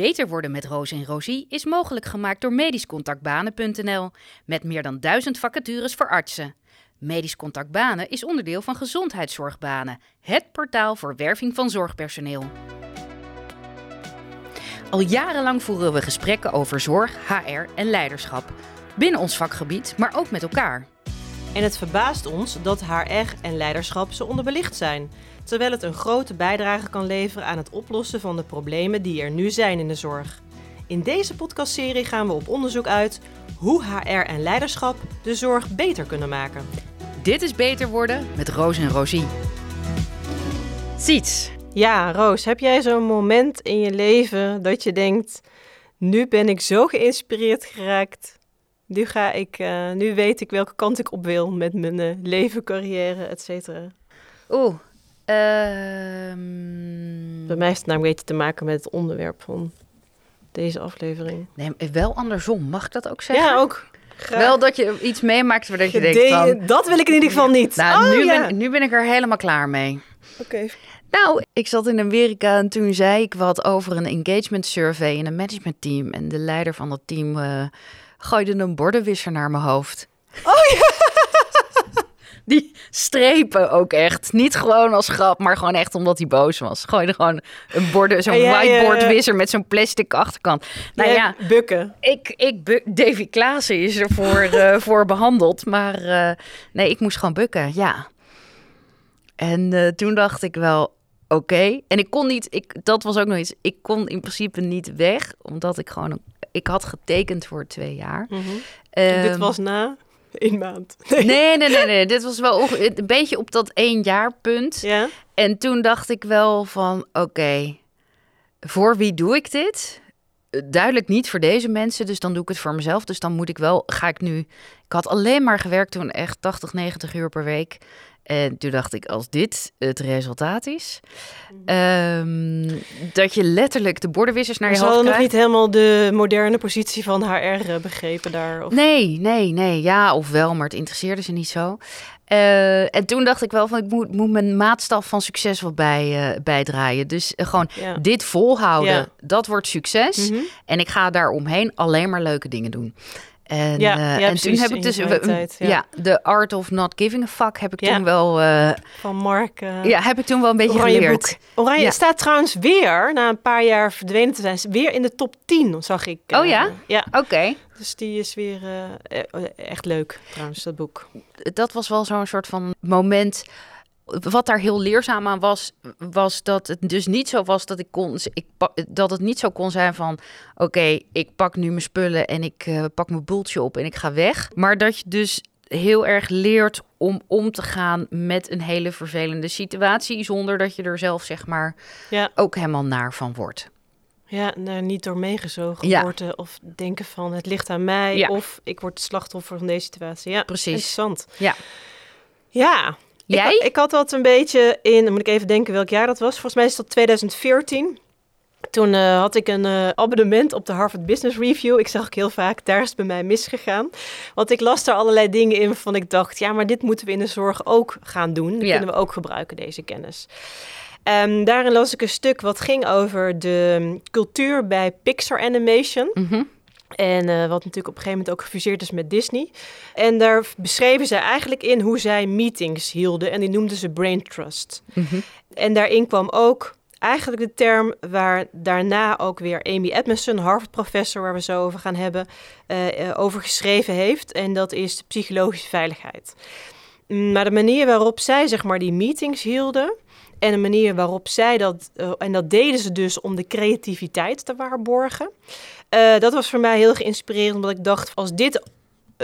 Beter worden met Roos en Rosie is mogelijk gemaakt door medischcontactbanen.nl met meer dan duizend vacatures voor artsen. Medisch is onderdeel van Gezondheidszorgbanen, het portaal voor werving van zorgpersoneel. Al jarenlang voeren we gesprekken over zorg, HR en leiderschap. Binnen ons vakgebied, maar ook met elkaar. En het verbaast ons dat HR en leiderschap zo onderbelicht zijn, terwijl het een grote bijdrage kan leveren aan het oplossen van de problemen die er nu zijn in de zorg. In deze podcastserie gaan we op onderzoek uit hoe HR en leiderschap de zorg beter kunnen maken. Dit is Beter Worden met Roos en Rosie. Ziets. Ja, Roos, heb jij zo'n moment in je leven dat je denkt: nu ben ik zo geïnspireerd geraakt. Nu, ga ik, uh, nu weet ik welke kant ik op wil met mijn uh, leven, carrière, et cetera. Oeh. Um... Bij mij heeft het namelijk een beetje te maken met het onderwerp van deze aflevering. Nee, wel andersom. Mag ik dat ook zeggen? Ja, ook. Graag. Wel dat je iets meemaakt waar je denkt van... Dat wil ik in ieder geval niet. Nou, oh, nu, ja. ben, nu ben ik er helemaal klaar mee. Oké. Okay. Nou, ik zat in Amerika en toen zei ik wat over een engagement survey in een managementteam. En de leider van dat team uh, gooide een bordenwisser naar mijn hoofd. Oh ja! Die strepen ook echt. Niet gewoon als grap, maar gewoon echt omdat hij boos was. Gooide gewoon een borden, zo'n ja, whiteboardwisser met zo'n plastic achterkant. Nou ja, bukken. Ik, ik bu Davy Klaassen is ervoor uh, voor behandeld. Maar uh, nee, ik moest gewoon bukken, ja. En uh, toen dacht ik wel, oké. Okay. En ik kon niet, ik, dat was ook nog iets. Ik kon in principe niet weg, omdat ik gewoon, ik had getekend voor twee jaar. Mm -hmm. um, dit was na een maand. Nee. nee, nee, nee, nee. Dit was wel een beetje op dat één jaar punt. Ja. En toen dacht ik wel van, oké, okay, voor wie doe ik dit? Duidelijk niet voor deze mensen, dus dan doe ik het voor mezelf. Dus dan moet ik wel, ga ik nu... Ik had alleen maar gewerkt toen echt 80, 90 uur per week. En toen dacht ik, als dit het resultaat is, um, dat je letterlijk de bordenwissers naar je Ze hoofd hadden krijgt. nog niet helemaal de moderne positie van HR begrepen daar? Of? Nee, nee, nee. Ja, of wel, maar het interesseerde ze niet zo. Uh, en toen dacht ik wel van, ik moet, moet mijn maatstaf van succes wel bij, uh, bijdraaien. Dus uh, gewoon Ja. dit volhouden, Ja. dat wordt succes. Mhm. En ik ga daaromheen alleen maar leuke dingen doen. En, Ja, eh, ja, en toen heb ik dus tijd, ja. ja. de art of not giving a fuck heb ik toen wel eh, Van Mark. eh, ja heb ik toen wel een beetje Oranje geleerd. boek. Oranje staat trouwens weer, na een paar jaar verdwenen te zijn, weer in de top 10, zag ik. Oh ja? Ja, Oké, dus die is weer eh, eh, echt leuk trouwens, dat boek. dat was wel zo'n soort van moment. Wat daar heel leerzaam aan was, was dat het dus niet zo was dat ik kon, ik, dat het niet zo kon zijn van, oké, ik pak nu mijn spullen en ik eh, pak mijn boeltje op en ik ga weg. Maar dat je dus heel erg leert om om te gaan met een hele vervelende situatie, zonder dat je er zelf zeg maar Ja, ook helemaal naar van wordt. ja nou, niet door meegezogen Ja. worden of denken van het ligt aan mij Ja. of ik word slachtoffer van deze situatie. Ja, Precies. interessant. Ja. Ja. Jij? Ik, ik had dat een beetje in, moet ik even denken welk jaar dat was. Volgens mij is dat 2014. Toen eh, had ik een eh, abonnement op de Harvard Business Review. Ik zag ook heel vaak, daar is het bij mij misgegaan. Want ik las daar allerlei dingen in van ik dacht, ja, maar dit moeten we in de zorg ook gaan doen. Dat Ja. kunnen we ook gebruiken, deze kennis. Ehm, daarin las ik een stuk wat ging over de cultuur bij Pixar Animation. Mhm. En eh, wat natuurlijk op een gegeven moment ook gefuseerd is met Disney. En daar beschreven zij eigenlijk in hoe zij meetings hielden. En die noemden ze brain trust. Mhm. En daarin kwam ook eigenlijk de term waar daarna ook weer Amy Edmondson, Harvard-professor, waar we zo over gaan hebben, eh, eh, over geschreven heeft. En dat is de psychologische veiligheid. Mm, Maar de manier waarop zij zeg maar die meetings hielden en de manier waarop zij dat, en dat deden ze dus om de creativiteit te waarborgen. Eh, dat was voor mij heel geïnspirerend, omdat ik dacht, als dit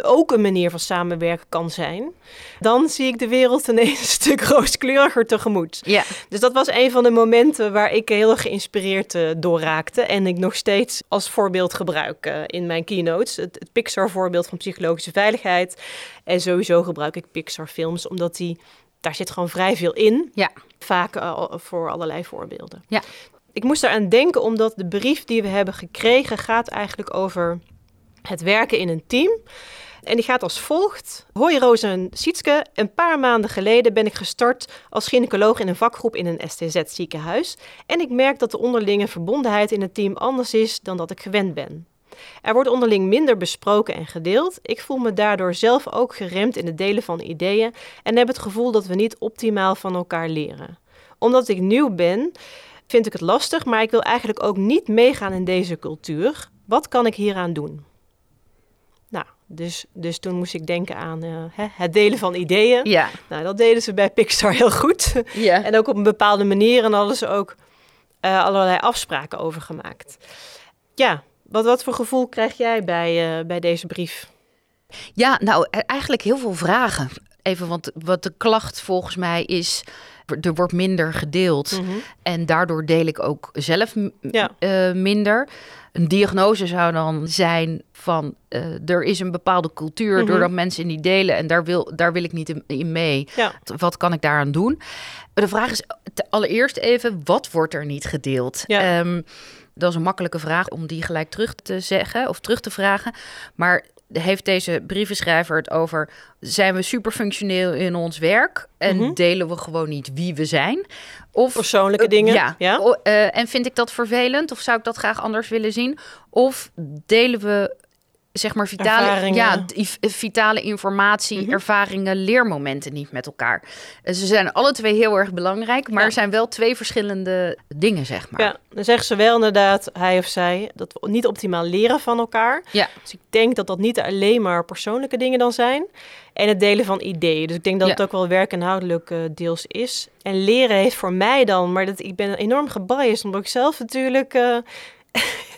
ook een manier van samenwerken kan zijn, dan zie ik de wereld ineens een stuk rooskleuriger tegemoet. Ja, Dus dat was een van de momenten waar ik heel erg geïnspireerd eh, door raakte. En ik nog steeds als voorbeeld gebruik eh, in mijn keynotes. Het, het Pixar-voorbeeld van psychologische veiligheid. En sowieso gebruik ik Pixar-films, omdat die, daar zit gewoon vrij veel in. Ja. Vaak voor allerlei voorbeelden. Ja. Ik moest eraan denken, omdat de brief die we hebben gekregen gaat eigenlijk over het werken in een team. En die gaat als volgt. Hoi Roos en Sietske. Een paar maanden geleden ben ik gestart als gynaecoloog in een vakgroep in een STZ-ziekenhuis. En ik merk dat de onderlinge verbondenheid in het team anders is dan dat ik gewend ben. Er wordt onderling minder besproken en gedeeld. Ik voel me daardoor zelf ook geremd in het delen van ideeën en heb het gevoel dat we niet optimaal van elkaar leren. Omdat ik nieuw ben, vind ik het lastig, maar ik wil eigenlijk ook niet meegaan in deze cultuur. Wat kan ik hieraan doen? Nou, dus, dus toen moest ik denken aan uh, het delen van ideeën. Ja. Nou, dat deden ze bij Pixar heel goed. Ja. en ook op een bepaalde manier. En hadden ze ook uh, allerlei afspraken over gemaakt. Ja, wat, wat voor gevoel krijg jij bij, uh, bij deze brief? Ja, nou, eigenlijk heel veel vragen. Even, want wat de klacht volgens mij is er wordt minder gedeeld. Mhm. En daardoor deel ik ook zelf Ja. eh, minder. Een diagnose zou dan zijn van eh, er is een bepaalde cultuur Mhm. doordat mensen die delen en daar wil, daar wil ik niet in, in mee. Ja. Wat kan ik daaraan doen? De vraag is allereerst even, wat wordt er niet gedeeld? Ja. Ehm, dat is een makkelijke vraag om die gelijk terug te zeggen of terug te vragen. Maar heeft deze brievenschrijver het over... zijn we superfunctioneel in ons werk en Mhm. delen we gewoon niet wie we zijn? Of Persoonlijke eh, dingen. Ja. eh, en vind ik dat vervelend of zou ik dat graag anders willen zien? Of delen we zeg maar vitale, Ervaringen. ja, vitale informatie, Mhm. ervaringen, leermomenten niet met elkaar? Eh, Ze zijn alle twee heel erg belangrijk, maar Ja. er zijn wel twee verschillende dingen, zeg maar. Ja, dan zeggen ze wel inderdaad, hij of zij, dat we niet optimaal leren van elkaar. Ja. Dus ik denk dat dat niet alleen maar persoonlijke dingen dan zijn. En het delen van ideeën. Dus ik denk dat Ja. het ook wel werkinhoudelijk eh, deels is. En leren heeft voor mij dan, maar dat, ik ben enorm gebiased, omdat ik zelf natuurlijk... eh,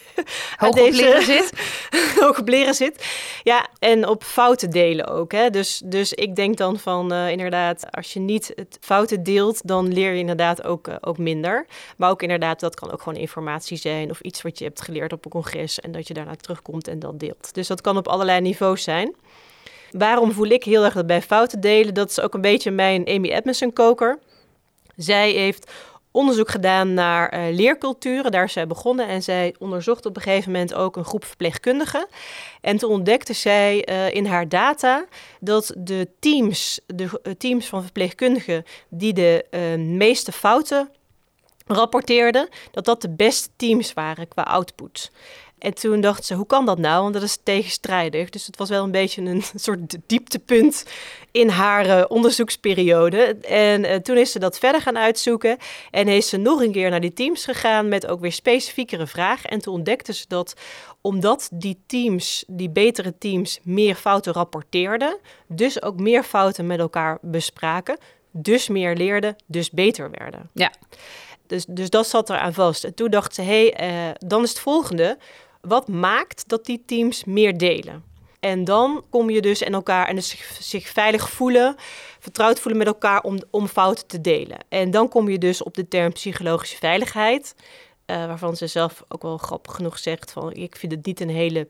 Hoog op leren zit. hoog op leren zit. Ja, en op fouten delen ook. Hè? Dus, dus ik denk dan van eh, inderdaad, als je niet het fouten deelt, dan leer je inderdaad ook, eh, ook minder. Maar ook inderdaad, dat kan ook gewoon informatie zijn of iets wat je hebt geleerd op een congres en dat je daarna terugkomt en dat deelt. Dus dat kan op allerlei niveaus zijn. Waarom voel ik heel erg dat bij fouten delen? Dat is ook een beetje mijn Amy Edmondson koker. Zij heeft onderzoek gedaan naar eh, leerculturen. Daar is zij begonnen en zij onderzocht op een gegeven moment ook een groep verpleegkundigen. En toen ontdekte zij eh, in haar data dat de teams, de eh, teams van verpleegkundigen die de meeste fouten rapporteerden, dat dat de beste teams waren qua output. En toen dacht ze, hoe kan dat nou? Want dat is tegenstrijdig. Dus het was wel een beetje een soort dieptepunt in haar eh, onderzoeksperiode. En eh, toen is ze dat verder gaan uitzoeken. En is ze nog een keer naar die teams gegaan met ook weer specifiekere vragen. En toen ontdekte ze dat omdat die teams, die betere teams, meer fouten rapporteerden, dus ook meer fouten met elkaar bespraken, dus meer leerden, dus beter werden. Ja. Dus, dus dat zat eraan vast. En toen dacht ze, hé, hey, eh, dan is het volgende. Wat maakt dat die teams meer delen? En dan kom je dus in elkaar en dus zich, veilig voelen, vertrouwd voelen met elkaar om, om fouten te delen. En dan kom je dus op de term psychologische veiligheid, eh, waarvan ze zelf ook wel grappig genoeg zegt van, ik vind het niet een hele,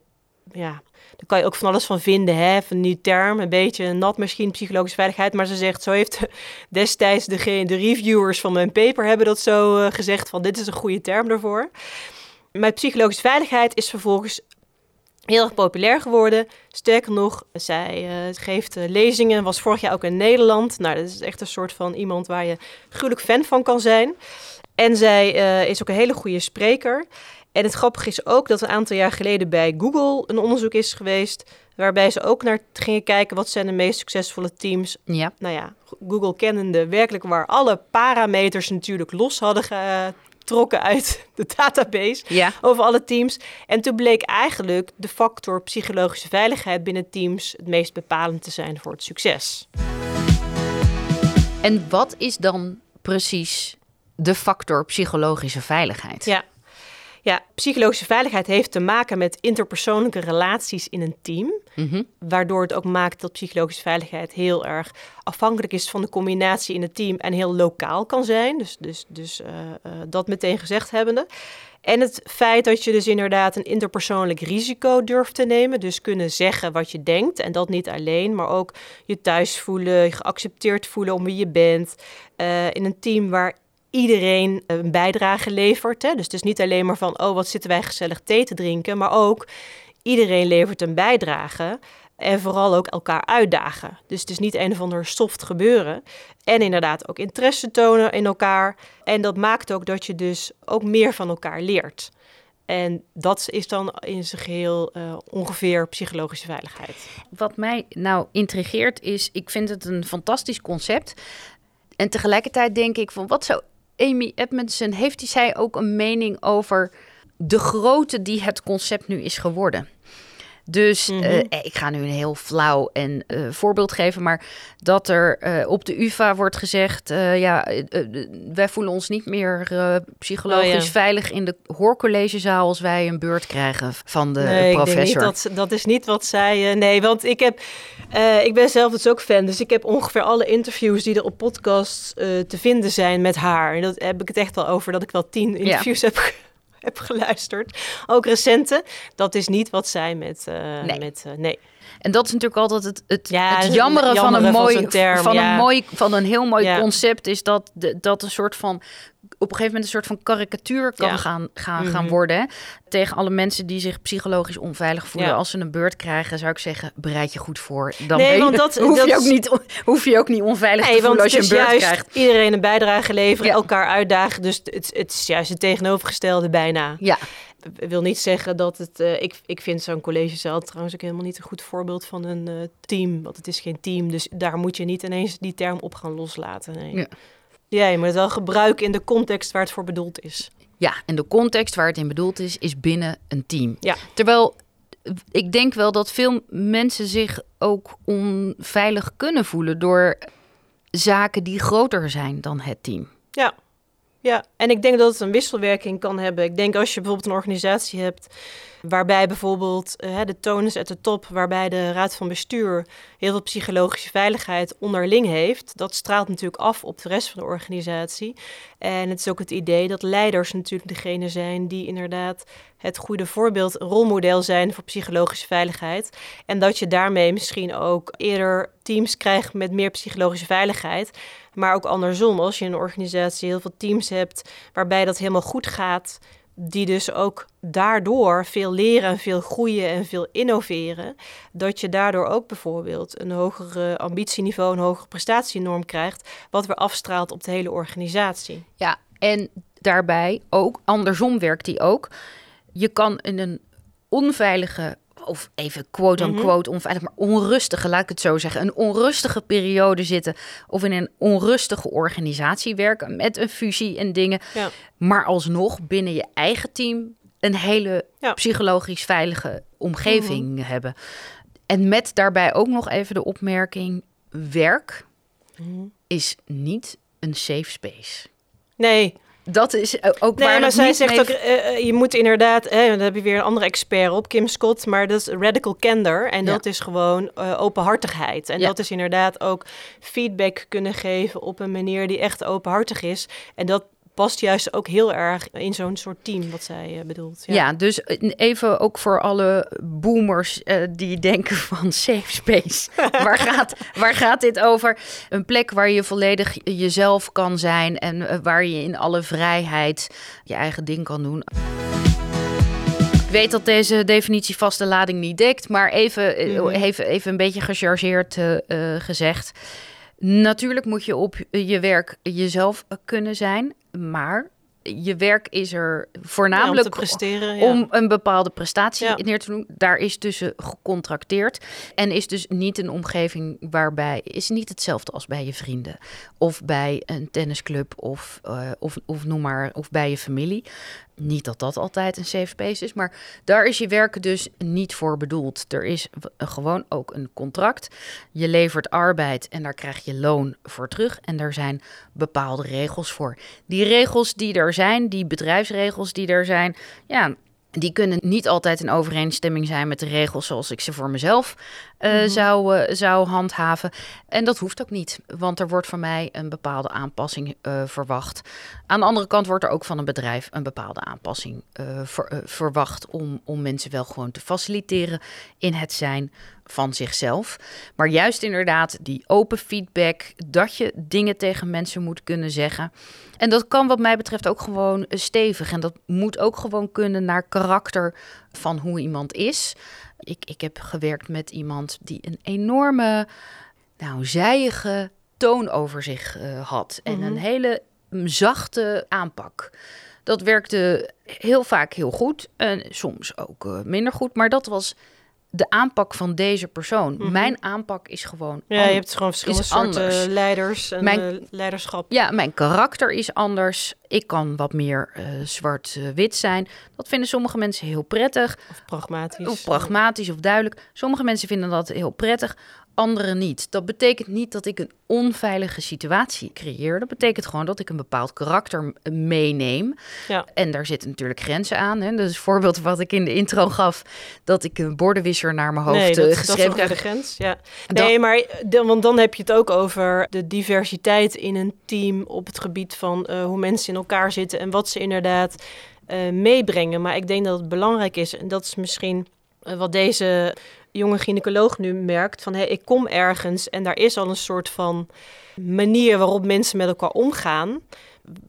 ja, daar kan je ook van alles van vinden, hè, van die term, een beetje nat misschien, psychologische veiligheid, maar ze zegt, zo heeft destijds degene, de reviewers van mijn paper hebben dat zo uh, gezegd van, dit is een goede term daarvoor. Maar psychologische veiligheid is vervolgens heel erg populair geworden. Sterker nog, zij uh, geeft uh, lezingen, was vorig jaar ook in Nederland. Nou, dat is echt een soort van iemand waar je gruwelijk fan van kan zijn. En zij uh, is ook een hele goede spreker. En het grappige is ook dat een aantal jaar geleden bij Google een onderzoek is geweest... waarbij ze ook naar gingen kijken wat zijn de meest succesvolle teams. Ja. Nou ja, Google kennende werkelijk waar alle parameters natuurlijk los hadden getrokken uit de database ja. over alle teams. En toen bleek eigenlijk de factor psychologische veiligheid binnen teams het meest bepalend te zijn voor het succes. En wat is dan precies de factor psychologische veiligheid? Ja. Ja, psychologische veiligheid heeft te maken met interpersoonlijke relaties in een team. Mm-hmm. Waardoor het ook maakt dat psychologische veiligheid heel erg afhankelijk is van de combinatie in het team en heel lokaal kan zijn. Dus, dus, dus uh, uh, dat meteen gezegd hebbende. En het feit dat je dus inderdaad een interpersoonlijk risico durft te nemen. Dus kunnen zeggen wat je denkt. En dat niet alleen, maar ook je thuis voelen, je geaccepteerd voelen om wie je bent. Uh, in een team waar iedereen een bijdrage levert. Hè? Dus het is niet alleen maar van, oh, wat zitten wij gezellig thee te drinken, maar ook iedereen levert een bijdrage. En vooral ook elkaar uitdagen. Dus het is niet een of ander soft gebeuren. En inderdaad ook interesse tonen in elkaar. En dat maakt ook dat je dus ook meer van elkaar leert. En dat is dan in zijn geheel uh, ongeveer psychologische veiligheid. Wat mij nou intrigeert is, ik vind het een fantastisch concept. En tegelijkertijd denk ik van, wat zou Amy Edmondson, heeft zij ook een mening over de grootte die het concept nu is geworden? Dus mm ik ga nu een heel flauw en uh, voorbeeld geven, maar dat er uh, op de UvA wordt gezegd, ja, wij voelen ons niet meer psychologisch oh, ja. veilig in de hoorcollegezaal als wij een beurt krijgen van de nee, professor. Ik denk niet dat, dat is niet wat zij. nee, want ik heb, ik ben zelf dus ook fan, dus ik heb ongeveer alle interviews die er op podcasts te vinden zijn met haar. En dat heb ik het echt wel over dat ik wel tien interviews ja. heb heb geluisterd. Ook recente. Dat is niet wat zij met... Uh, nee. Met, uh, nee. En dat is natuurlijk altijd het, het, ja, het jammeren, van een mooi, van, term, van ja. een mooi, van een heel mooi ja. concept is dat de, dat een soort van op een gegeven moment een soort van karikatuur kan gaan, gaan, gaan mhm. worden. Tegen alle mensen die zich psychologisch onveilig voelen. Als ze een beurt krijgen, zou ik zeggen, bereid je goed voor. Dan nee, want dat, hoef, dat je ook niet, hoef je ook niet onveilig nee, te voelen als je een beurt juist krijgt. Iedereen een bijdrage leveren, elkaar uitdagen. Dus het, het is juist het tegenovergestelde bijna. Ja. Ik wil niet zeggen dat het. Uh, ik, ik vind zo'n collegezaal trouwens ook helemaal niet een goed voorbeeld van een uh, team. Want het is geen team. Dus daar moet je niet ineens die term op gaan loslaten. Nee. Ja. Ja, je moet het wel gebruiken in de context waar het voor bedoeld is. Ja, en de context waar het in bedoeld is, is binnen een team. Ja. Terwijl ik denk wel dat veel mensen zich ook onveilig kunnen voelen door zaken die groter zijn dan het team. Ja, ja, en ik denk dat het een wisselwerking kan hebben. Ik denk als je bijvoorbeeld een organisatie hebt waarbij bijvoorbeeld uh, de tonus at de top, waarbij de raad van bestuur heel veel psychologische veiligheid onderling heeft, dat straalt natuurlijk af op de rest van de organisatie. En het is ook het idee dat leiders natuurlijk degene zijn die inderdaad het goede voorbeeld, rolmodel zijn voor psychologische veiligheid. En dat je daarmee misschien ook eerder teams krijgt met meer psychologische veiligheid. Maar ook andersom, als je in een organisatie heel veel teams hebt waarbij dat helemaal goed gaat, die dus ook daardoor veel leren en veel groeien en veel innoveren, dat je daardoor ook bijvoorbeeld een hogere ambitieniveau, een hogere prestatienorm krijgt, wat weer afstraalt op de hele organisatie. Ja, en daarbij ook, andersom werkt die ook. Je kan in een onveilige of even quote-unquote, mm onveilig, maar onrustige, laat ik het zo zeggen, een onrustige periode zitten of in een onrustige organisatie werken met een fusie en dingen, ja. maar alsnog binnen je eigen team een hele psychologisch veilige omgeving mhm. hebben. En met daarbij ook nog even de opmerking: werk mhm. is niet een safe space. Nee, dat is ook nee, waar maar zij zegt ook, uh, je moet inderdaad, hè, dan heb je weer een andere expert op, Kim Scott, maar dat is radical candor en dat is gewoon uh, openhartigheid. En dat is inderdaad ook feedback kunnen geven op een manier die echt openhartig is. En dat past juist ook heel erg in zo'n soort team wat zij uh, bedoelt. Ja. ja. dus eh, even ook voor alle boomers uh, die denken van safe space. waar, gaat, waar gaat dit over? Een plek waar je volledig jezelf kan zijn en waar je in alle vrijheid je eigen ding kan doen. Ik weet dat deze definitie vaste lading niet dekt, maar even, mm even, even een beetje gechargeerd gezegd. Natuurlijk moet je op je werk jezelf kunnen zijn. Maar je werk is er voornamelijk om, een bepaalde prestatie neer te doen. Daar is tussen gecontracteerd. En is dus niet een omgeving waarbij is niet hetzelfde als bij je vrienden. Of bij een tennisclub of, uh, of, of noem maar, of bij je familie. Niet dat dat altijd een safe space is, maar daar is je werk dus niet voor bedoeld. Er is gewoon ook een contract. Je levert arbeid en daar krijg je loon voor terug. En er zijn bepaalde regels voor. Die regels die er zijn, die bedrijfsregels die er zijn, ja, die kunnen niet altijd in overeenstemming zijn met de regels zoals ik ze voor mezelf uh, zou, uh, zou handhaven. En dat hoeft ook niet, want er wordt van mij een bepaalde aanpassing uh, verwacht. Aan de andere kant wordt er ook van een bedrijf een bepaalde aanpassing ver, verwacht om, om mensen wel gewoon te faciliteren in het zijn van zichzelf. Maar juist inderdaad die open feedback, dat je dingen tegen mensen moet kunnen zeggen. En dat kan wat mij betreft ook gewoon stevig. En dat moet ook gewoon kunnen naar karakter van hoe iemand is. Ik, ik heb gewerkt met iemand die een enorme, nou, zijige toon over zich uh, had. En een hele zachte aanpak. Dat werkte heel vaak heel goed en soms ook uh, minder goed. Maar dat was de aanpak van deze persoon. Mhm. Mijn aanpak is gewoon. Ja, je hebt gewoon verschillende soorten anders. leiders en Mijn- eh, leiderschap. Ja, mijn karakter is anders. Ik kan wat meer eh, zwart-wit zijn. Dat vinden sommige mensen heel prettig. Of pragmatisch. Of pragmatisch of duidelijk. Sommige mensen vinden dat heel prettig, anderen niet. Dat betekent niet dat ik een onveilige situatie creëer. Dat betekent gewoon dat ik een bepaald karakter m- meeneem. Ja. En daar zitten natuurlijk grenzen aan. Hè. Dus voorbeeld wat ik in de intro gaf, dat ik een bordenwisser naar mijn hoofd nee, eh, dat, dat is geschreven weer krijg. de grens. Ja. Nee, maar de, want dan heb je het ook over de diversiteit in een team op het gebied van eh, hoe mensen in elkaar zitten en wat ze inderdaad eh, meebrengen. Maar ik denk dat het belangrijk is, en dat is misschien eh, wat deze jonge gynaecoloog nu merkt, van hé, ik kom ergens en daar is al een soort van manier waarop mensen met elkaar omgaan.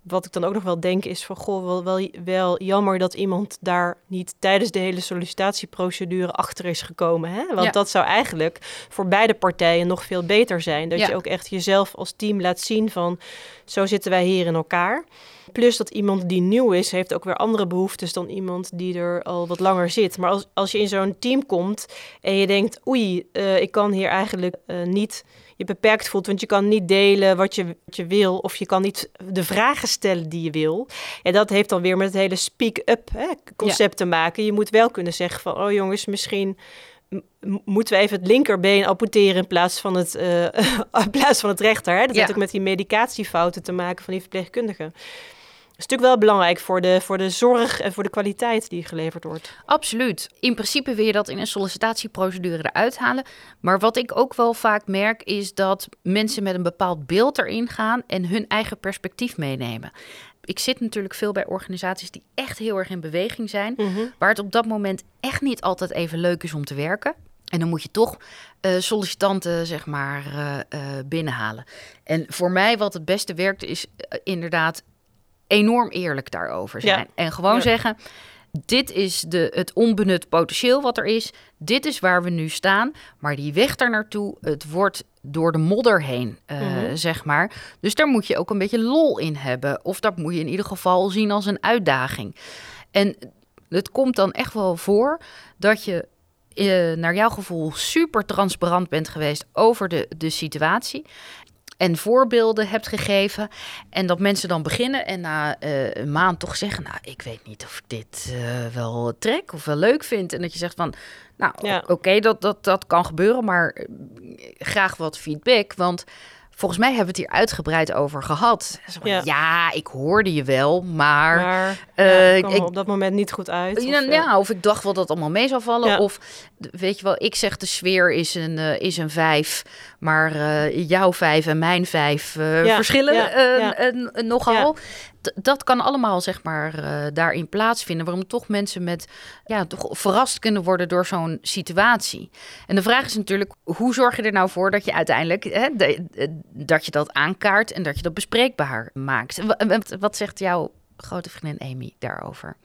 Wat ik dan ook nog wel denk is van, goh, wel, wel, wel jammer dat iemand daar niet tijdens de hele sollicitatieprocedure achter is gekomen. Hè? Want Ja. dat zou eigenlijk voor beide partijen nog veel beter zijn. Dat Ja. je ook echt jezelf als team laat zien van, zo zitten wij hier in elkaar. Plus dat iemand die nieuw is, heeft ook weer andere behoeftes dan iemand die er al wat langer zit. Maar als, als je in zo'n team komt en je denkt, oei, eh, ik kan hier eigenlijk eh, niet je beperkt voelt, want je kan niet delen wat je, wat je wil of je kan niet de vragen stellen die je wil. En dat heeft dan weer met het hele speak-up concept te maken. Je moet wel kunnen zeggen van, oh jongens, misschien moeten we even het linkerbeen amputeren in plaats van het, eh, in plaats van het rechter. Hè? Dat Ja. heeft ook met die medicatiefouten te maken van die verpleegkundigen. Is natuurlijk wel belangrijk voor de, voor de zorg en voor de kwaliteit die geleverd wordt. Absoluut. In principe wil je dat in een sollicitatieprocedure eruit halen. Maar wat ik ook wel vaak merk is dat mensen met een bepaald beeld erin gaan en hun eigen perspectief meenemen. Ik zit natuurlijk veel bij organisaties die echt heel erg in beweging zijn, waar het op dat moment echt niet altijd even leuk is om te werken. En dan moet je toch eh, sollicitanten, zeg maar, eh, eh, binnenhalen. En voor mij wat het beste werkt, is inderdaad enorm eerlijk daarover zijn. Ja. En gewoon Ja. zeggen, dit is de, het onbenut potentieel wat er is. Dit is waar we nu staan. Maar die weg daar naartoe, het wordt door de modder heen, eh, Mhm. zeg maar. Dus daar moet je ook een beetje lol in hebben. Of dat moet je in ieder geval zien als een uitdaging. En het komt dan echt wel voor dat je eh, naar jouw gevoel super transparant bent geweest over de, de situatie. En voorbeelden hebt gegeven. En dat mensen dan beginnen en na eh, een maand toch zeggen: Nou, ik weet niet of ik dit eh, wel trek of wel leuk vind. En dat je zegt van. Nou, Ja. oké, dat, dat, dat kan gebeuren, maar eh, graag wat feedback. Want volgens mij hebben we het hier uitgebreid over gehad. Ja. ja. ik hoorde je wel, maar. Maar ja, kwam ik- op dat moment niet goed uit. ja, of, eh, ja, of ik dacht wel dat het allemaal mee zou vallen. Of weet je wel, ik zeg de sfeer is een, is een vijf. Maar eh, jouw vijf en mijn vijf Ja, verschillen ja, ja. nogal. Dat kan allemaal zeg maar eh, daarin plaatsvinden. Waarom toch mensen met ja, toch verrast kunnen worden door zo'n situatie. En de vraag is natuurlijk, hoe zorg je er nou voor dat je uiteindelijk hè, de- dat je dat aankaart en dat je dat bespreekbaar maakt. Wat, wat zegt jouw grote vriendin Amy daarover?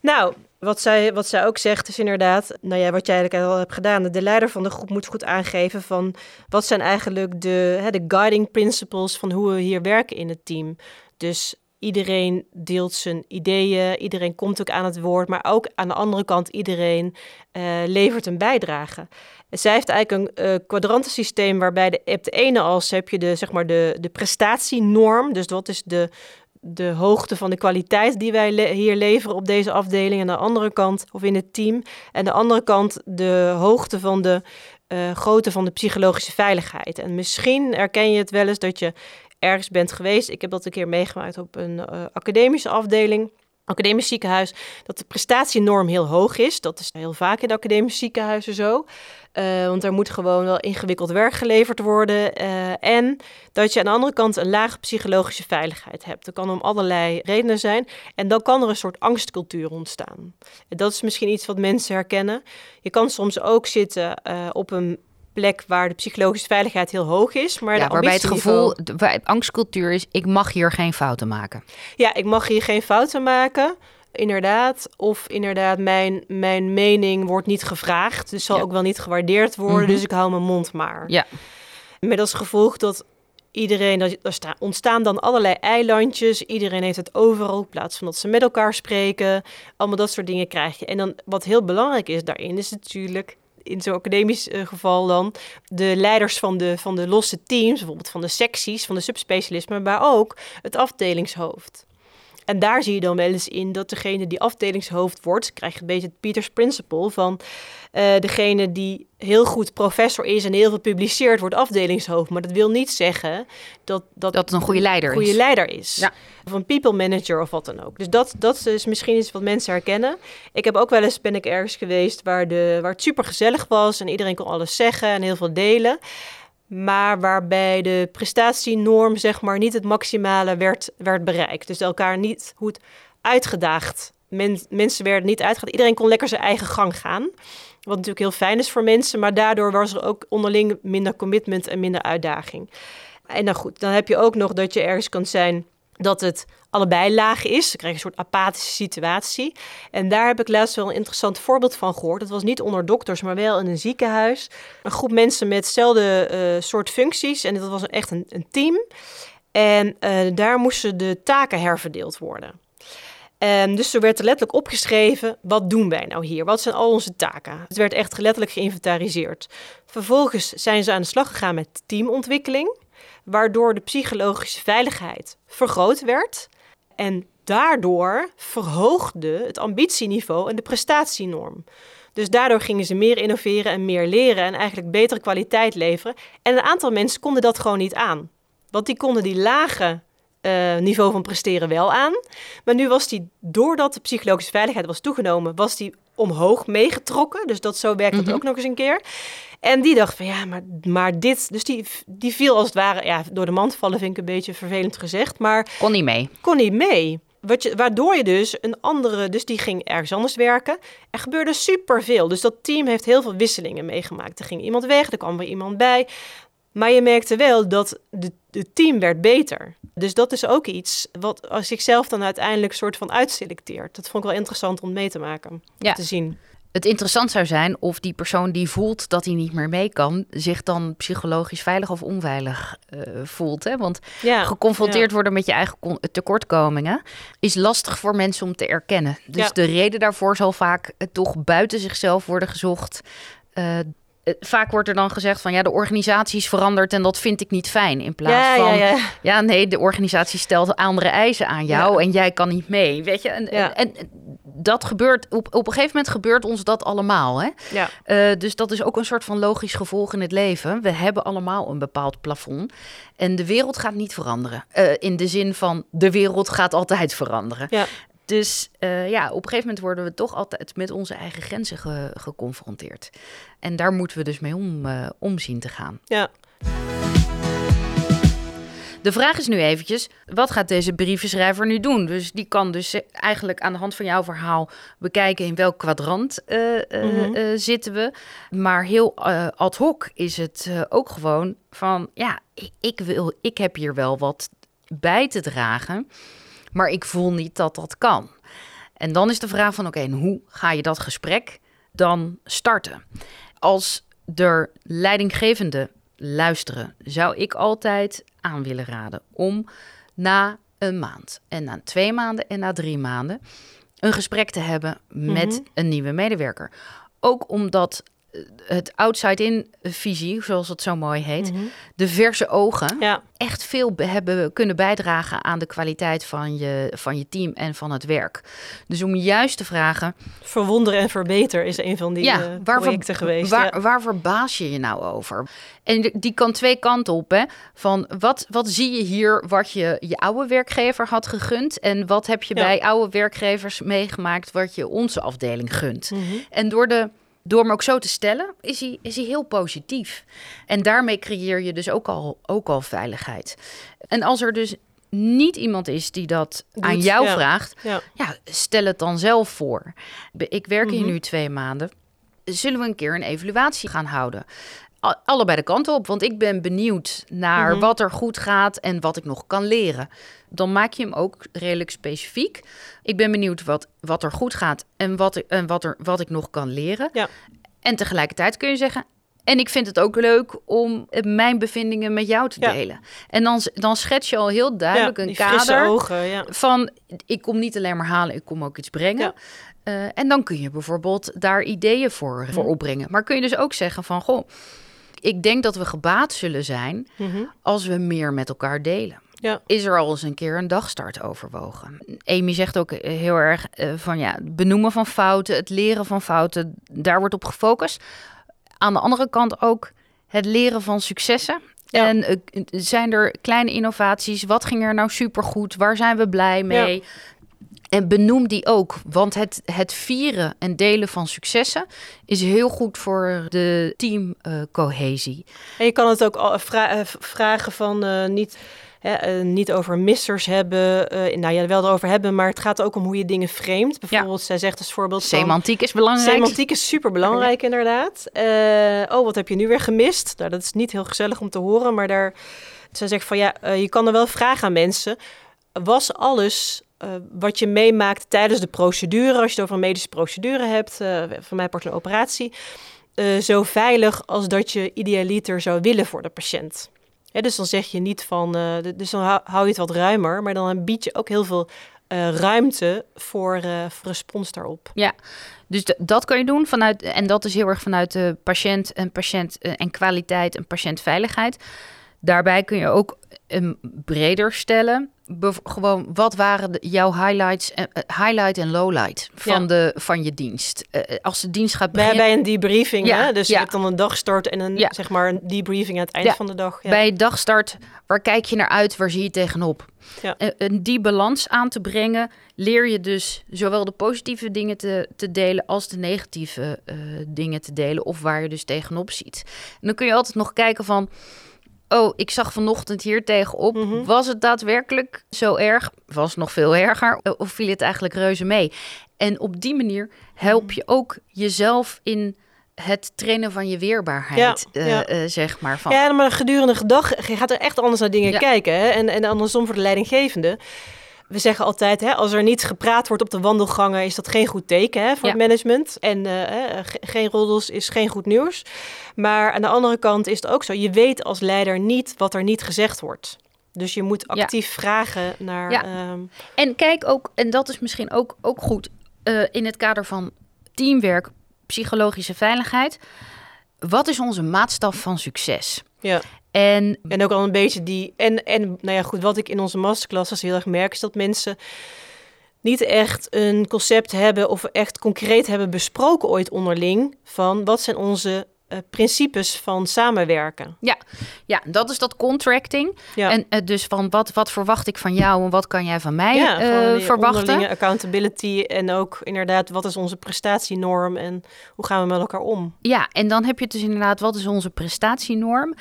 Nou, wat zij, wat zij ook zegt is inderdaad, nou ja, wat jij eigenlijk al hebt gedaan. De leider van de groep moet goed aangeven van wat zijn eigenlijk de, hè, de guiding principles van hoe we hier werken in het team. Dus iedereen deelt zijn ideeën, iedereen komt ook aan het woord, maar ook aan de andere kant iedereen eh, levert een bijdrage. Zij heeft eigenlijk een eh kwadrantensysteem waarbij de, op ene as heb je de, zeg maar de, de prestatienorm. Dus wat is de, de hoogte van de kwaliteit die wij hier leveren op deze afdeling. En aan de andere kant, of in het team. En de andere kant de hoogte van de eh, grootte van de psychologische veiligheid. En misschien herken je het wel eens dat je ergens bent geweest. Ik heb dat een keer meegemaakt op een eh, academische afdeling. Academisch ziekenhuis, dat de prestatienorm heel hoog is. Dat is heel vaak in de academische ziekenhuizen zo. Eh, want er moet gewoon wel ingewikkeld werk geleverd worden. eh, en dat je aan de andere kant een lage psychologische veiligheid hebt. Dat kan om allerlei redenen zijn. En dan kan er een soort angstcultuur ontstaan. En dat is misschien iets wat mensen herkennen. Je kan soms ook zitten eh, op een plek waar de psychologische veiligheid heel hoog is. Maar Ja, waarbij het gevoel, de, angstcultuur is, ik mag hier geen fouten maken. Ja, ik mag hier geen fouten maken. Inderdaad. Of inderdaad, mijn, mijn mening wordt niet gevraagd. Dus zal Ja. ook wel niet gewaardeerd worden. Mhm. Dus ik hou mijn mond maar. Ja. Met als gevolg dat iedereen, dat- er sta- ontstaan dan allerlei eilandjes. Iedereen heeft het overal, in plaats van dat ze met elkaar spreken. Allemaal dat soort dingen krijg je. En dan wat heel belangrijk is daarin, is natuurlijk in zo'n academisch eh, geval dan de leiders van de, van de losse teams, bijvoorbeeld van de secties, van de subspecialismen, maar ook het afdelingshoofd. En daar zie je dan wel eens in dat degene die afdelingshoofd wordt, krijg je een beetje het Peters Principle van eh, degene die heel goed professor is en heel veel publiceert, wordt afdelingshoofd. Maar dat wil niet zeggen dat dat, een goede leider goede is. leider is. Ja. Of een people manager of wat dan ook. Dus dat, dat is misschien iets wat mensen herkennen. Ik heb ook wel eens, ben ik ergens geweest waar, de, waar het super gezellig was en iedereen kon alles zeggen en heel veel delen. Maar waarbij de prestatienorm zeg maar niet het maximale werd, werd bereikt. Dus elkaar niet goed uitgedaagd. Men, mensen werden niet uitgedaagd. Iedereen kon lekker zijn eigen gang gaan. Wat natuurlijk heel fijn is voor mensen. Maar daardoor was er ook onderling minder commitment en minder uitdaging. En dan goed, dan heb je ook nog dat je ergens kan zijn dat het allebei laag is. Dan krijg je een soort apathische situatie. En daar heb ik laatst wel een interessant voorbeeld van gehoord. Dat was niet onder dokters, maar wel in een ziekenhuis. Een groep mensen met hetzelfde eh, soort functies. En dat was echt een, een team. En eh, daar moesten de taken herverdeeld worden. En dus er werd er letterlijk opgeschreven, wat doen wij nou hier? Wat zijn al onze taken? Het werd echt letterlijk geïnventariseerd. Vervolgens zijn ze aan de slag gegaan met teamontwikkeling, waardoor de psychologische veiligheid vergroot werd. En daardoor verhoogde het ambitieniveau en de prestatienorm. Dus daardoor gingen ze meer innoveren en meer leren en eigenlijk betere kwaliteit leveren. En een aantal mensen konden dat gewoon niet aan. Want die konden die lage eh, niveau van presteren wel aan. Maar nu was die, doordat de psychologische veiligheid was toegenomen, was die omhoog meegetrokken. Dus dat zo werkt dat Mhm. ook nog eens een keer. En die dacht van ja, maar, maar dit. Dus die, die viel als het ware ja, door de mand vallen, vind ik een beetje vervelend gezegd. Maar Kon niet mee. kon niet mee. Wat je, waardoor je dus een andere, dus die ging ergens anders werken. Er gebeurde superveel. Dus dat team heeft heel veel wisselingen meegemaakt. Er ging iemand weg, er kwam weer iemand bij. Maar je merkte wel dat de, het team werd beter. Dus dat is ook iets wat als zichzelf dan uiteindelijk soort van uitselecteert. Dat vond ik wel interessant om mee te maken, Ja. te zien. Het interessant zou zijn of die persoon die voelt dat hij niet meer mee kan, zich dan psychologisch veilig of onveilig eh, voelt. Hè? Want Ja, geconfronteerd ja. worden met je eigen tekortkomingen is lastig voor mensen om te erkennen. Dus Ja. de reden daarvoor zal vaak eh, toch buiten zichzelf worden gezocht. Eh, vaak wordt er dan gezegd van ja, de organisatie is veranderd en dat vind ik niet fijn. In plaats Ja, van ja, ja. ja, nee, de organisatie stelt andere eisen aan jou en jij kan niet mee. Weet je, en, en, en dat gebeurt op, op een gegeven moment gebeurt ons dat allemaal. Hè? ja. Eh, dus dat is ook een soort van logisch gevolg in het leven. We hebben allemaal een bepaald plafond. En de wereld gaat niet veranderen. Eh, in de zin van de wereld gaat altijd veranderen. Dus eh, ja, op een gegeven moment worden we toch altijd met onze eigen grenzen ge- geconfronteerd. En daar moeten we dus mee om, eh, om zien te gaan. ja. De vraag is nu eventjes, wat gaat deze brievenschrijver nu doen? Dus die kan dus eh, eigenlijk aan de hand van jouw verhaal bekijken in welk kwadrant Mhm. zitten we. Maar heel ad hoc is het ook gewoon van, ja, ik, ik, wil, ik heb hier wel wat bij te dragen, maar ik voel niet dat dat kan. En dan is de vraag van, oké, hoe ga je dat gesprek dan starten? Als er leidinggevende luisteren, zou ik altijd aan willen raden om na een maand en na twee maanden en na drie maanden een gesprek te hebben met Mhm. een nieuwe medewerker. Ook omdat het outside-in visie, zoals het zo mooi heet, Mhm. de verse ogen ja. echt veel be- hebben kunnen bijdragen aan de kwaliteit van je, van je team en van het werk. Dus om juist te vragen, Verwonderen en verbeter is een van die ja, eh, waar, projecten geweest. Waar, ja. waar verbaas je je nou over? En die kan twee kanten op. Hè? Van wat, wat zie je hier wat je je oude werkgever had gegund? En wat heb je Ja. bij oude werkgevers meegemaakt wat je onze afdeling gunt? Mhm. En door, de, door hem ook zo te stellen, is hij, is hij heel positief. En daarmee creëer je dus ook al, ook al veiligheid. En als er dus niet iemand is die dat Doet, aan jou ja. vraagt, Ja. ja, stel het dan zelf voor. Ik werk hier Mhm. nu twee maanden. Zullen we een keer een evaluatie gaan houden? Allebei de kanten op. Want ik ben benieuwd naar Mhm. wat er goed gaat en wat ik nog kan leren. Dan maak je hem ook redelijk specifiek. Ik ben benieuwd wat, wat er goed gaat en, wat, ik- en wat, er, wat ik nog kan leren. Ja. En tegelijkertijd kun je zeggen. En ik vind het ook leuk om mijn bevindingen met jou te Ja. delen. En dan, dan schets je al heel duidelijk ja, een kader ogen, van ik kom niet alleen maar halen, ik kom ook iets brengen. Eh, en dan kun je bijvoorbeeld daar ideeën voor, voor Mhm. opbrengen. Maar kun je dus ook zeggen van goh, ik denk dat we gebaat zullen zijn Mhm. als we meer met elkaar delen. Ja. Is er al eens een keer een dagstart overwogen? Amy zegt ook eh, heel erg eh, van ja, benoemen van fouten, het leren van fouten, daar wordt op gefocust. Aan de andere kant ook het leren van successen. Ja. En eh, zijn er kleine innovaties? Wat ging er nou supergoed? Waar zijn we blij mee? En benoem die ook, want het, het vieren en delen van successen is heel goed voor de teamcohesie. En je kan het ook vra- eh, v- vragen van eh, niet, hè, eh, niet over missers hebben. eh, nou ja, wel erover hebben, maar het gaat ook om hoe je dingen framet. Bijvoorbeeld, zij zegt als voorbeeld van... Semantiek is belangrijk. Semantiek is super belangrijk, inderdaad. Eh, oh, wat heb je nu weer gemist? Nou, dat is niet heel gezellig om te horen, maar daar. Zij zegt van ja, eh, je kan er wel vragen aan mensen. Was alles eh, wat je meemaakt tijdens de procedure, als je het over een medische procedure hebt, eh van mij part een operatie, eh, zo veilig als dat je idealiter zou willen voor de patiënt? Dus dan zeg je niet van, dus dan hou, je het wat ruimer, maar dan bied je ook heel veel ruimte voor, voor respons daarop. Dus d- dat kan je doen vanuit, en dat is heel erg vanuit de patiënt en patiënt en kwaliteit en patiëntveiligheid. Daarbij kun je ook een breder stellen. Bev- gewoon, wat waren de, jouw highlights, en eh, highlight en lowlight van, Ja. de, van je dienst? Eh, eh, als de dienst gaat Bij, beginnen, bij een debriefing, Ja, hè? dus je hebt dan een dagstart en een, zeg maar een debriefing aan het eind van de dag. Ja. bij dagstart, waar kijk je naar uit, waar zie je tegenop? Ja. En, en die balans aan te brengen, leer je dus zowel de positieve dingen te, te delen als de negatieve dingen te delen, of waar je dus tegenop ziet. En dan kun je altijd nog kijken van, oh, ik zag vanochtend hier tegenop, Mhm. was het daadwerkelijk zo erg? Was het nog veel erger? Of viel het eigenlijk reuze mee? En op die manier help je ook jezelf in het trainen van je weerbaarheid, Ja, eh, ja. eh, zeg maar. Van, Ja, maar gedurende de dag je gaat er echt anders naar dingen Ja. kijken. Hè? En, en andersom voor de leidinggevende. We zeggen altijd, hè, als er niet gepraat wordt op de wandelgangen, is dat geen goed teken hè, voor Ja. het management. En eh, ge- geen roddels is geen goed nieuws. Maar aan de andere kant is het ook zo, je weet als leider niet wat er niet gezegd wordt. Dus je moet Ja. actief vragen naar... Ja. ehm, En kijk ook, en dat is misschien ook, ook goed eh, in het kader van teamwerk, psychologische veiligheid. Wat is onze maatstaf van succes? ja. En En ook al een beetje die. En, en nou ja, goed, wat ik in onze masterclasses heel erg merk, is dat mensen niet echt een concept hebben of echt concreet hebben besproken ooit onderling van wat zijn onze eh, principes van samenwerken. ja, dat is dat contracting. Ja. En eh, dus van wat, wat verwacht ik van jou en wat kan jij van mij ja, eh, verwachten? accountability en ook inderdaad wat is onze prestatienorm en hoe gaan we met elkaar om? Ja, en dan heb je dus inderdaad, wat is onze prestatienorm?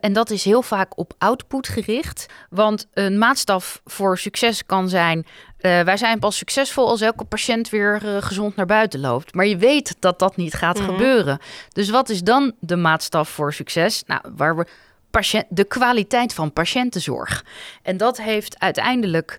En dat is heel vaak op output gericht. Want een maatstaf voor succes kan zijn... eh, wij zijn pas succesvol als elke patiënt weer eh, gezond naar buiten loopt. Maar je weet dat dat niet gaat Mhm. gebeuren. Dus wat is dan de maatstaf voor succes? Nou, waar we patiënt, de kwaliteit van patiëntenzorg. En dat heeft uiteindelijk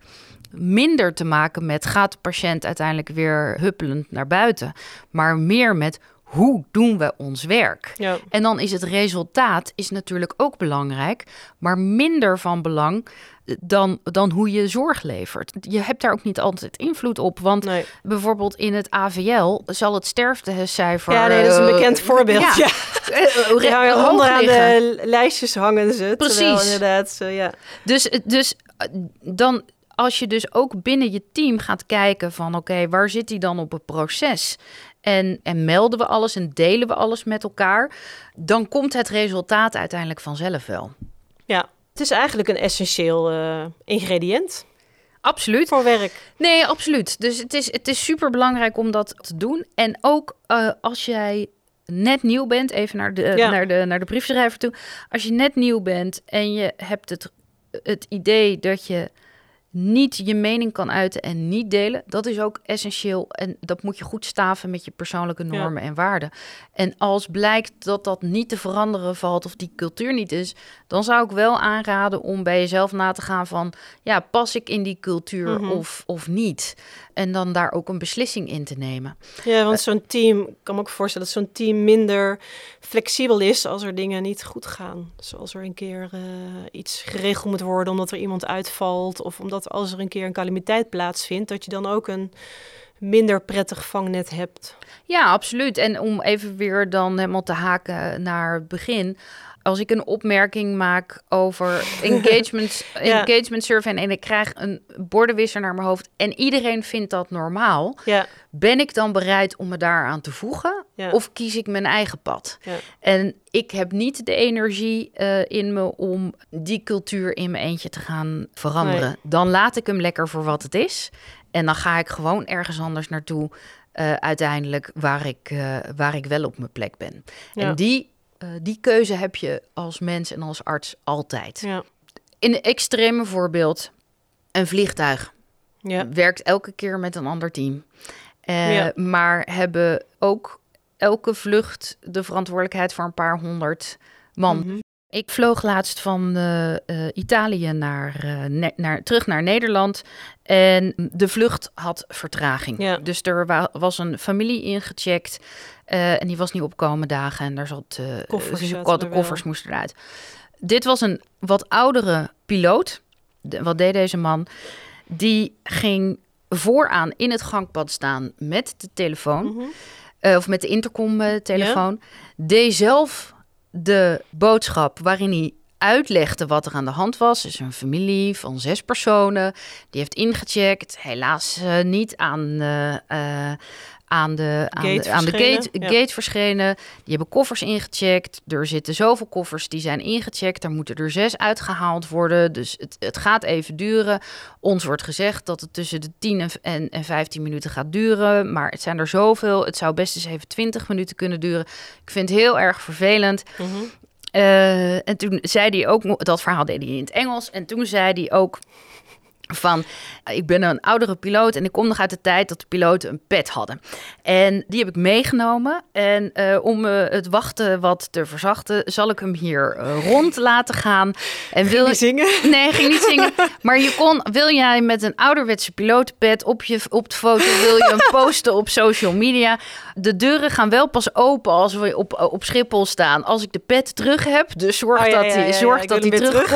minder te maken met gaat de patiënt uiteindelijk weer huppelend naar buiten, maar meer met hoe doen we ons werk? Ja. En dan is het resultaat is natuurlijk ook belangrijk, maar minder van belang dan, dan hoe je zorg levert. Je hebt daar ook niet altijd invloed op, want Nee. bijvoorbeeld in het AVL zal het sterftecijfer... Ja, nee, dat is een eh, bekend voorbeeld. Ja, Ja. eh, Ja, onderaan de lijstjes hangen ze. Precies. inderdaad, zo, ja. Dus, dus eh, dan, als je dus ook binnen je team gaat kijken van oké, waar zit hij dan op het proces? En, en melden we alles en delen we alles met elkaar, dan komt het resultaat uiteindelijk vanzelf wel. ja. Het is eigenlijk een essentieel eh, ingrediënt Absoluut. voor werk. Nee, absoluut. Dus het is, het is super belangrijk om dat te doen. En ook eh, als jij net nieuw bent, even naar de, Ja. naar, de, naar de briefschrijver toe. Als je net nieuw bent en je hebt het, het idee dat je niet je mening kan uiten en niet delen, dat is ook essentieel. En dat moet je goed staven met je persoonlijke normen en waarden. En als blijkt dat dat niet te veranderen valt of die cultuur niet is, dan zou ik wel aanraden om bij jezelf na te gaan van, ja, pas ik in die cultuur Mhm. of, of niet? En dan daar ook een beslissing in te nemen. Ja, want zo'n team, ik kan me ook voorstellen dat zo'n team minder flexibel is als er dingen niet goed gaan. Zoals er een keer eh, iets geregeld moet worden omdat er iemand uitvalt. Of omdat als er een keer een calamiteit plaatsvindt, dat je dan ook een minder prettig vangnet hebt. Ja, absoluut. En om even weer dan helemaal te haken naar het begin. Als ik een opmerking maak over engagement, Ja. engagement survey en ik krijg een bordenwisser naar mijn hoofd en iedereen vindt dat normaal, Ja, ben ik dan bereid om me daaraan te voegen ja. of kies ik mijn eigen pad? En ik heb niet de energie eh, in me om die cultuur in mijn eentje te gaan veranderen. Nee. Dan laat ik hem lekker voor wat het is. En dan ga ik gewoon ergens anders naartoe. eh, uiteindelijk waar ik, eh, waar ik wel op mijn plek ben. En die, eh, die keuze heb je als mens en als arts altijd. ja. In een extreme voorbeeld, een vliegtuig Ja. werkt elke keer met een ander team. Eh, Ja. Maar hebben ook elke vlucht de verantwoordelijkheid voor een paar honderd man. Mhm. Ik vloog laatst van eh, Italië naar, naar, terug naar Nederland. En de vlucht had vertraging. Ja. Dus er wa- was een familie ingecheckt. Eh, en die was niet opkomen dagen. En daar zat, eh, Koffers dus de er koffers wel. moesten eruit. Dit was een wat oudere piloot. De- wat deed deze man? Die ging vooraan in het gangpad staan met de telefoon. Mhm. eh, of met de intercom-telefoon. Deed zelf de boodschap waarin hij uitlegde wat er aan de hand was. Dus een familie van zes personen. Die heeft ingecheckt. Helaas niet aan, eh, aan de, aan Gate de, aan de gate, ja. gate verschenen. Die hebben koffers ingecheckt. Er zitten zoveel koffers die zijn ingecheckt. Er moeten er zes uitgehaald worden. Dus het, het gaat even duren. Ons wordt gezegd dat het tussen de 10 en, en, en 15 minuten gaat duren. Maar het zijn er zoveel. Het zou best eens even 20 minuten kunnen duren. Ik vind het heel erg vervelend. Mhm. Eh, en toen zei hij ook, dat verhaal deed hij in het Engels. En toen zei hij ook van, ik ben een oudere piloot en ik kom nog uit de tijd dat de piloten een pet hadden. En die heb ik meegenomen. En eh, om eh, het wachten wat te verzachten, zal ik hem hier eh, rond laten gaan. En wil Die zingen? Nee, ging niet zingen. Maar je kon, wil jij met een ouderwetse pilotenpet op, je, op de foto, wil je hem posten op social media? De deuren gaan wel pas open als we op, op Schiphol staan. Als ik de pet terug heb, dus zorg Oh, ja, dat hij, ja, ja, zorg dat hij hem weer terug.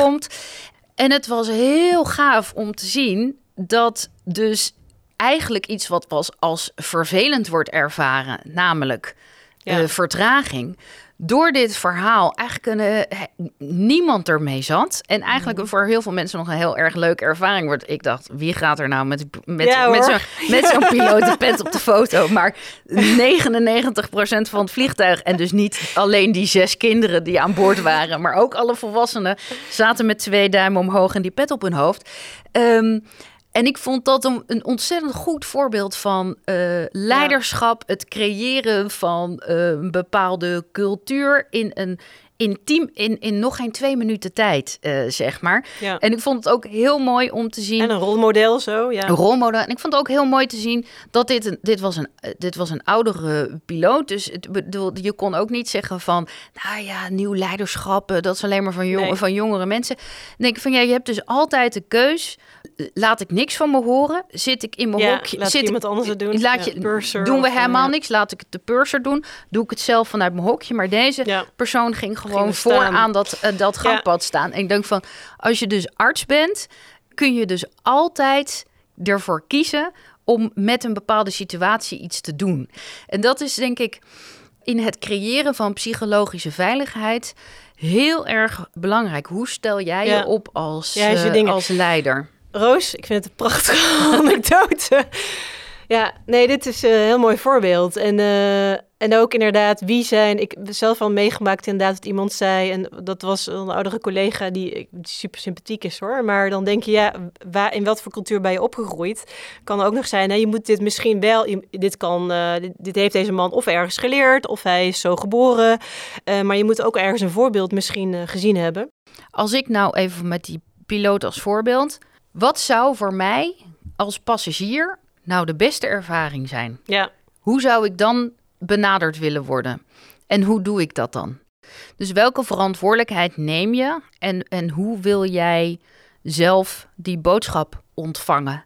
En het was heel gaaf om te zien dat dus eigenlijk iets wat was als vervelend wordt ervaren, namelijk Ja. eh, vertraging. Door dit verhaal eigenlijk een, eh, niemand ermee zat. En eigenlijk Mhm. voor heel veel mensen nog een heel erg leuke ervaring wordt. Ik dacht, wie gaat er nou met, met, Ja, met zo'n met zo'n pilotenpet op de foto? Maar 99% van het vliegtuig en dus niet alleen die zes kinderen die aan boord waren, maar ook alle volwassenen zaten met twee duimen omhoog en die pet op hun hoofd. Ehm, en ik vond dat een, een ontzettend goed voorbeeld van eh, leiderschap, het creëren van eh, een bepaalde cultuur in een intiem, in, in nog geen twee minuten tijd, eh, zeg maar. Ja. En ik vond het ook heel mooi om te zien En een rolmodel zo, ja. een rolmodel. En ik vond het ook heel mooi te zien dat dit een, dit was een, eh, dit was een oudere piloot. Dus het bedoel, je kon ook niet zeggen van, nou ja, nieuw leiderschap, eh, dat is alleen maar van, jong, Nee. van jongere mensen. Dan denk ik van, ja, je hebt dus altijd de keus. Laat ik niks van me horen? Zit ik in mijn Ja, hokje? laat zit iemand ik, anders het doen. Laat Ja, je, purser doen we helemaal niks? Laat ik het de purser doen? Doe ik het zelf vanuit mijn hokje? Maar deze persoon ging gewoon staan. vooraan dat, eh, dat Ja. gangpad staan. En ik denk van, als je dus arts bent, kun je dus altijd ervoor kiezen om met een bepaalde situatie iets te doen. En dat is denk ik in het creëren van psychologische veiligheid heel erg belangrijk. Hoe stel jij Ja. je op als, Ja, eh, als leider? Roos, ik vind het een prachtige anekdote. Ja, nee, dit is een heel mooi voorbeeld. En, eh, en ook inderdaad, wie zijn... Ik heb zelf al meegemaakt inderdaad dat iemand zei... en dat was een oudere collega die, die super sympathiek is hoor... maar dan denk je, ja, waar, in wat voor cultuur ben je opgegroeid? Kan ook nog zijn, hè, je moet dit misschien wel... je- Dit, kan, eh, dit, dit heeft deze man of ergens geleerd... of hij is zo geboren. Eh, maar je moet ook ergens een voorbeeld misschien eh, gezien hebben. Als ik nou even met die piloot als voorbeeld. Wat zou voor mij als passagier nou de beste ervaring zijn? Ja. Hoe zou ik dan benaderd willen worden? En hoe doe ik dat dan? Dus welke verantwoordelijkheid neem je en, en hoe wil jij zelf die boodschap ontvangen?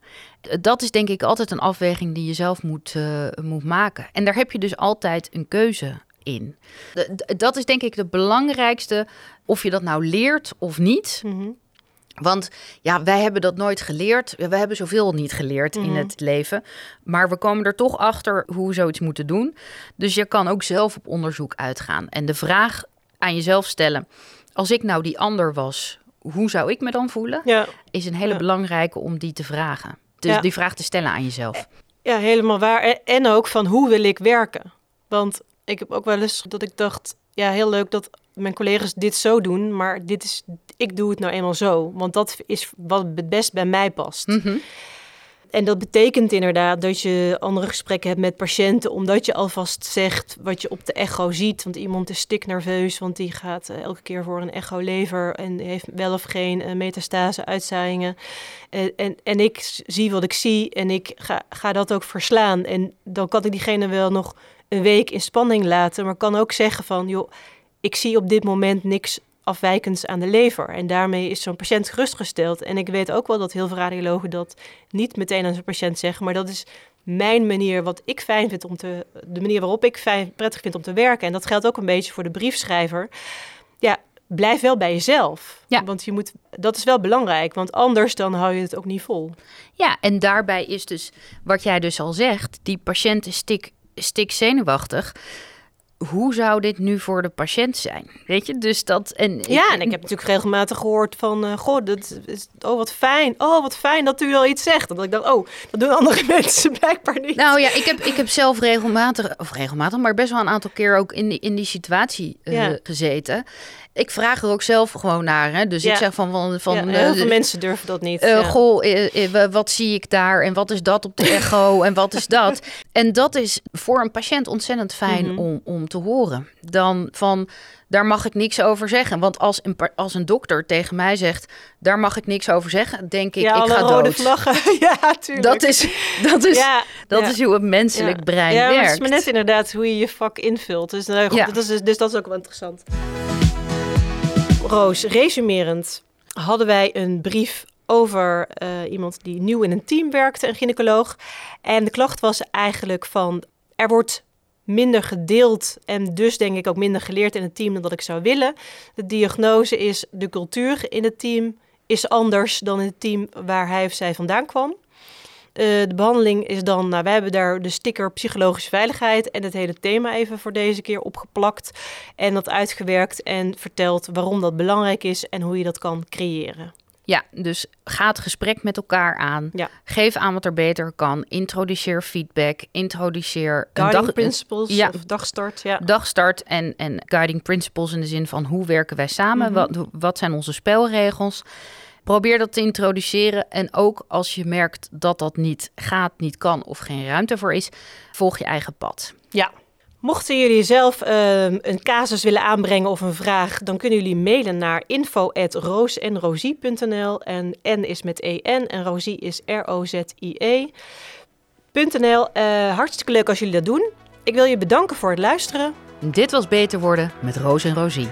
Dat is denk ik altijd een afweging die je zelf moet, uh, moet maken. En daar heb je dus altijd een keuze in. Dat is denk ik de belangrijkste, of je dat nou leert of niet. Mhm. Want ja, wij hebben dat nooit geleerd. We hebben zoveel niet geleerd in Mhm. het leven. Maar we komen er toch achter hoe we zoiets moeten doen. Dus je kan ook zelf op onderzoek uitgaan. En de vraag aan jezelf stellen: als ik nou die ander was, hoe zou ik me dan voelen? Ja. Is een hele Ja. belangrijke om die te vragen. Dus Ja. die vraag te stellen aan jezelf. Ja, helemaal waar. En, en ook van hoe wil ik werken? Want ik heb ook wel eens dat ik dacht, ja, heel leuk dat mijn collega's dit zo doen, maar dit is, ik doe het nou eenmaal zo. Want dat is wat het best bij mij past. Mhm. En dat betekent inderdaad dat je andere gesprekken hebt met patiënten, omdat je alvast zegt wat je op de echo ziet. Want iemand is stiknerveus, want die gaat eh, elke keer voor een echo lever en heeft wel of geen eh, metastase, uitzaaiingen. Eh, en, en ik zie wat ik zie en ik ga, ga dat ook verslaan. En dan kan ik diegene wel nog een week in spanning laten, maar kan ook zeggen van, joh, ik zie op dit moment niks afwijkends aan de lever. En daarmee is zo'n patiënt gerustgesteld. En ik weet ook wel dat heel veel radiologen dat niet meteen aan zijn patiënt zeggen, maar dat is mijn manier, wat ik fijn vind om te, de manier waarop ik fijn, prettig vind om te werken. En dat geldt ook een beetje voor de briefschrijver. Ja, blijf wel bij jezelf. Ja. Want je moet, dat is wel belangrijk, want anders dan hou je het ook niet vol. Ja, en daarbij is dus wat jij dus al zegt: die patiënt is stik, stik zenuwachtig. Hoe zou dit nu voor de patiënt zijn? Weet je, dus dat. En Ja, en ik heb natuurlijk regelmatig gehoord van, eh goh, dat is, oh wat fijn, oh wat fijn dat u al iets zegt. En dat ik dacht, oh, dat doen andere mensen blijkbaar niet. Nou ja, ik heb, ik heb zelf regelmatig, of regelmatig, maar best wel een aantal keer ook in die, in die situatie eh, Ja. gezeten. Ik vraag er ook zelf gewoon naar. Hè? Dus Ja. ik zeg van, van, van ja, eh, heel veel mensen durven dat niet. Ja. Goh, eh, wa- wat zie ik daar en wat is dat op de echo en wat is dat? En dat is voor een patiënt ontzettend fijn Mhm. om, om te horen. Dan van, daar mag ik niks over zeggen. Want als een, als een dokter tegen mij zegt, daar mag ik niks over zeggen, denk ik, ja, ik ga rode vlaggen. ja, tuurlijk. Dat is, dat is, ja, dat ja. is hoe het menselijk ja. brein ja, werkt. het is maar net inderdaad hoe je je vak invult. Dus, nou, goed, Ja. dat is, dus dat is ook wel interessant. Roos, resumerend hadden wij een brief over eh, iemand die nieuw in een team werkte, een gynaecoloog. En de klacht was eigenlijk van, er wordt minder gedeeld en dus denk ik ook minder geleerd in het team dan dat ik zou willen. De diagnose is, de cultuur in het team is anders dan in het team waar hij of zij vandaan kwam. Eh, de behandeling is dan, nou, wij hebben daar de sticker psychologische veiligheid en het hele thema even voor deze keer opgeplakt. En dat uitgewerkt en verteld waarom dat belangrijk is en hoe je dat kan creëren. Ja, dus ga het gesprek met elkaar aan. Ja. Geef aan wat er beter kan. Introduceer feedback. Introduceer Guiding dag, principles ja. of dagstart, ja. dagstart en, en guiding principles in de zin van hoe werken wij samen? Mhm. wat, wat zijn onze spelregels? Probeer dat te introduceren. En ook als je merkt dat dat niet gaat, niet kan of geen ruimte voor is, volg je eigen pad. Ja. Mochten jullie zelf ehm, een casus willen aanbrengen of een vraag, dan kunnen jullie mailen naar info.roosenrosie.nl en N is met EN en Rosie is R-O-Z-I-E.nl. Eh, hartstikke leuk als jullie dat doen. Ik wil je bedanken voor het luisteren. Dit was Beter Worden met Roos en Rosie.